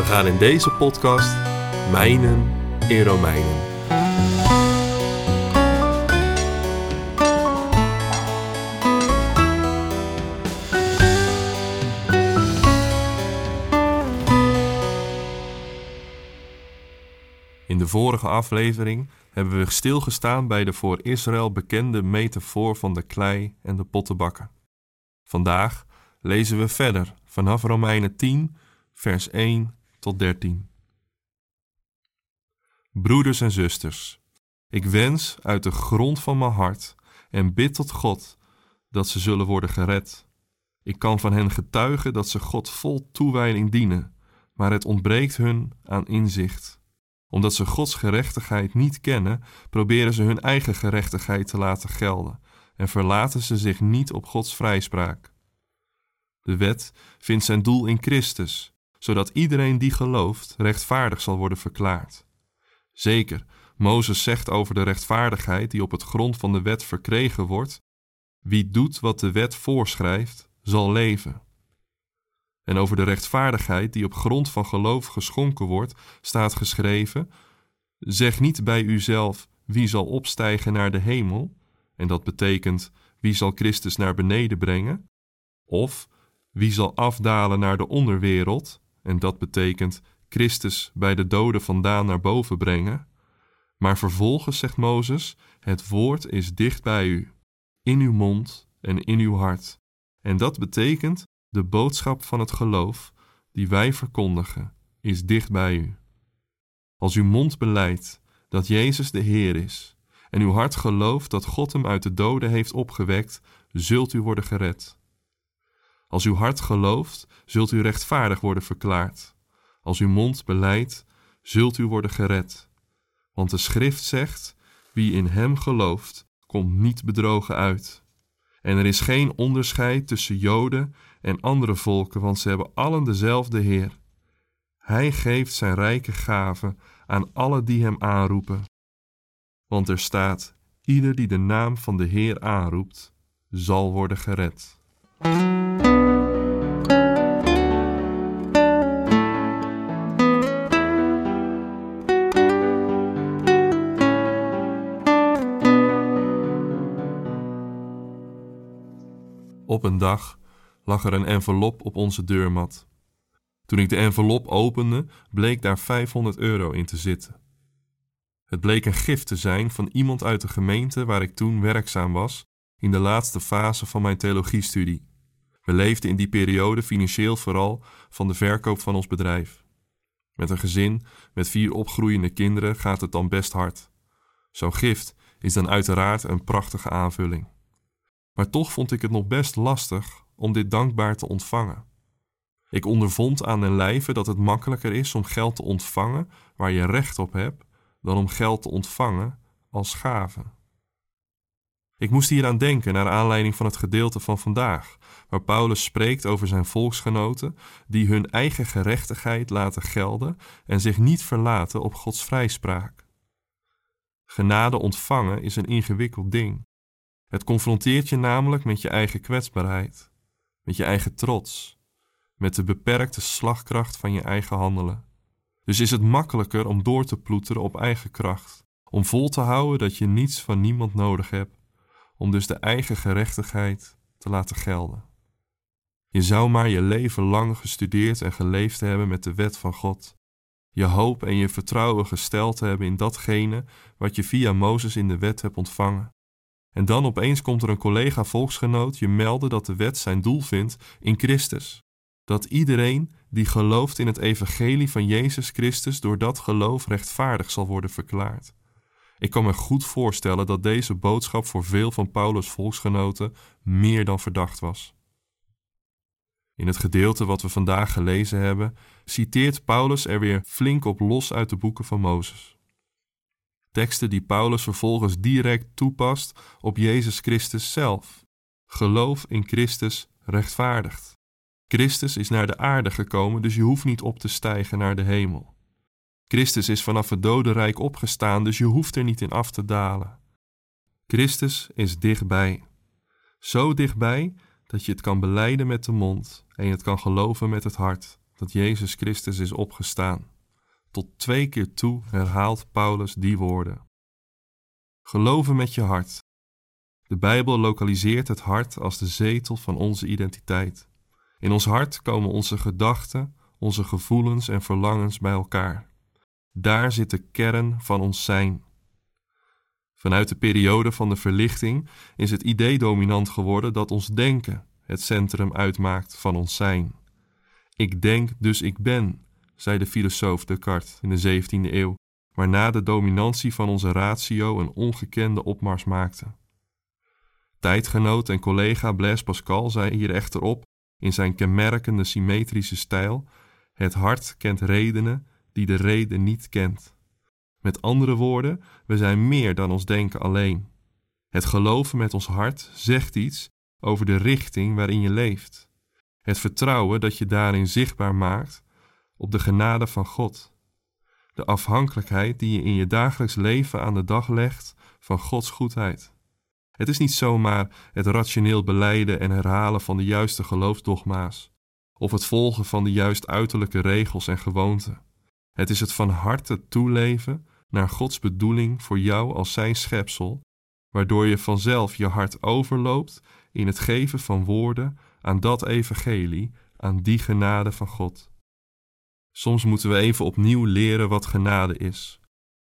We gaan in deze podcast mijnen in Romeinen. In de vorige aflevering hebben we stilgestaan bij de voor Israël bekende metafoor van de klei en de pottenbakken. Vandaag lezen we verder vanaf Romeinen 10, vers 1 tot 13. Broeders en zusters, ik wens uit de grond van mijn hart en bid tot God dat ze zullen worden gered. Ik kan van hen getuigen dat ze God vol toewijding dienen, maar het ontbreekt hun aan inzicht omdat ze Gods gerechtigheid niet kennen, proberen ze hun eigen gerechtigheid te laten gelden en verlaten ze zich niet op Gods vrijspraak. De wet vindt zijn doel in Christus, zodat iedereen die gelooft rechtvaardig zal worden verklaard. Zeker, Mozes zegt over de rechtvaardigheid die op het grond van de wet verkregen wordt: wie doet wat de wet voorschrijft, zal leven. En over de rechtvaardigheid die op grond van geloof geschonken wordt, staat geschreven: Zeg niet bij uzelf wie zal opstijgen naar de hemel, en dat betekent wie zal Christus naar beneden brengen, of wie zal afdalen naar de onderwereld, en dat betekent Christus bij de doden vandaan naar boven brengen. Maar vervolgens zegt Mozes: Het woord is dicht bij u, in uw mond en in uw hart. En dat betekent de boodschap van het geloof die wij verkondigen is dicht bij u. Als uw mond beleidt dat Jezus de Heer is en uw hart gelooft dat God hem uit de doden heeft opgewekt, zult u worden gered. Als uw hart gelooft, zult u rechtvaardig worden verklaard. Als uw mond beleidt, zult u worden gered. Want de schrift zegt: wie in hem gelooft, komt niet bedrogen uit. En er is geen onderscheid tussen Joden en andere volken, want ze hebben allen dezelfde Heer. Hij geeft zijn rijke gaven aan alle die hem aanroepen. Want er staat: ieder die de naam van de Heer aanroept, zal worden gered. Op een dag lag er een envelop op onze deurmat. Toen ik de envelop opende, bleek daar 500 euro in te zitten. Het bleek een gift te zijn van iemand uit de gemeente waar ik toen werkzaam was in de laatste fase van mijn theologiestudie. We leefden in die periode financieel vooral van de verkoop van ons bedrijf. Met een gezin met vier opgroeiende kinderen gaat het dan best hard. Zo'n gift is dan uiteraard een prachtige aanvulling. Maar toch vond ik het nog best lastig om dit dankbaar te ontvangen. Ik ondervond aan den lijve dat het makkelijker is om geld te ontvangen waar je recht op hebt, dan om geld te ontvangen als gave. Ik moest hieraan denken naar aanleiding van het gedeelte van vandaag, waar Paulus spreekt over zijn volksgenoten die hun eigen gerechtigheid laten gelden en zich niet verlaten op Gods vrijspraak. Genade ontvangen is een ingewikkeld ding. Het confronteert je namelijk met je eigen kwetsbaarheid, met je eigen trots, met de beperkte slagkracht van je eigen handelen. Dus is het makkelijker om door te ploeteren op eigen kracht, om vol te houden dat je niets van niemand nodig hebt, om dus de eigen gerechtigheid te laten gelden. Je zou maar je leven lang gestudeerd en geleefd hebben met de wet van God, je hoop en je vertrouwen gesteld hebben in datgene wat je via Mozes in de wet hebt ontvangen en dan opeens komt er een collega volksgenoot je melden dat de wet zijn doel vindt in Christus. Dat iedereen die gelooft in het evangelie van Jezus Christus door dat geloof rechtvaardig zal worden verklaard. Ik kan me goed voorstellen dat deze boodschap voor veel van Paulus' volksgenoten meer dan verdacht was. In het gedeelte wat we vandaag gelezen hebben, citeert Paulus er weer flink op los uit de boeken van Mozes. Teksten die Paulus vervolgens direct toepast op Jezus Christus zelf. Geloof in Christus rechtvaardigt. Christus is naar de aarde gekomen, dus je hoeft niet op te stijgen naar de hemel. Christus is vanaf het dodenrijk opgestaan, dus je hoeft er niet in af te dalen. Christus is dichtbij. Zo dichtbij dat je het kan beleiden met de mond en je het kan geloven met het hart dat Jezus Christus is opgestaan. Tot twee keer toe herhaalt Paulus die woorden. Geloven met je hart. De Bijbel lokaliseert het hart als de zetel van onze identiteit. In ons hart komen onze gedachten, onze gevoelens en verlangens bij elkaar. Daar zit de kern van ons zijn. Vanuit de periode van de verlichting is het idee dominant geworden dat ons denken het centrum uitmaakt van ons zijn. Ik denk, dus ik ben, zei de filosoof Descartes in de 17e eeuw, waarna de dominantie van onze ratio een ongekende opmars maakte. Tijdgenoot en collega Blaise Pascal zei hier echter op in zijn kenmerkende symmetrische stijl: Het hart kent redenen die de reden niet kent. Met andere woorden, we zijn meer dan ons denken alleen. Het geloven met ons hart zegt iets over de richting waarin je leeft. Het vertrouwen dat je daarin zichtbaar maakt op de genade van God. De afhankelijkheid die je in je dagelijks leven aan de dag legt van Gods goedheid. Het is niet zomaar het rationeel beleiden en herhalen van de juiste geloofsdogma's, of het volgen van de juist uiterlijke regels en gewoonten. Het is het van harte toeleven naar Gods bedoeling voor jou als zijn schepsel, waardoor je vanzelf je hart overloopt in het geven van woorden aan dat evangelie, aan die genade van God. Soms moeten we even opnieuw leren wat genade is,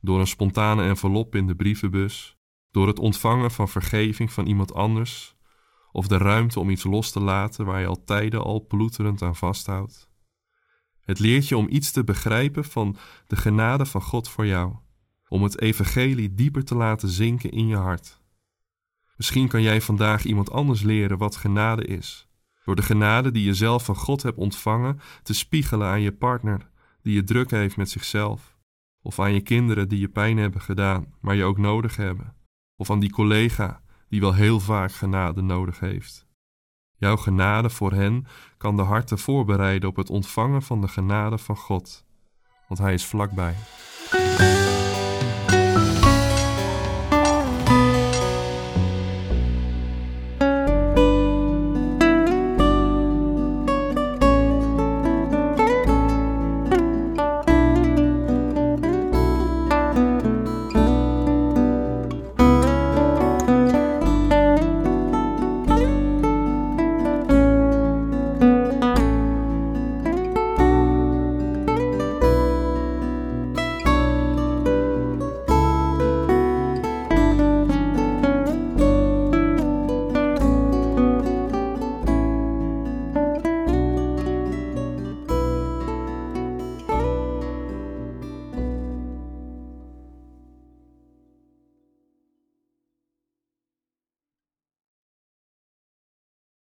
door een spontane envelop in de brievenbus, door het ontvangen van vergeving van iemand anders, of de ruimte om iets los te laten waar je al tijden al ploeterend aan vasthoudt. Het leert je om iets te begrijpen van de genade van God voor jou, om het evangelie dieper te laten zinken in je hart. Misschien kan jij vandaag iemand anders leren wat genade is, door de genade die je zelf van God hebt ontvangen te spiegelen aan je partner die je druk heeft met zichzelf, of aan je kinderen die je pijn hebben gedaan, maar je ook nodig hebben, of aan die collega die wel heel vaak genade nodig heeft. Jouw genade voor hen kan de harten voorbereiden op het ontvangen van de genade van God, want Hij is vlakbij.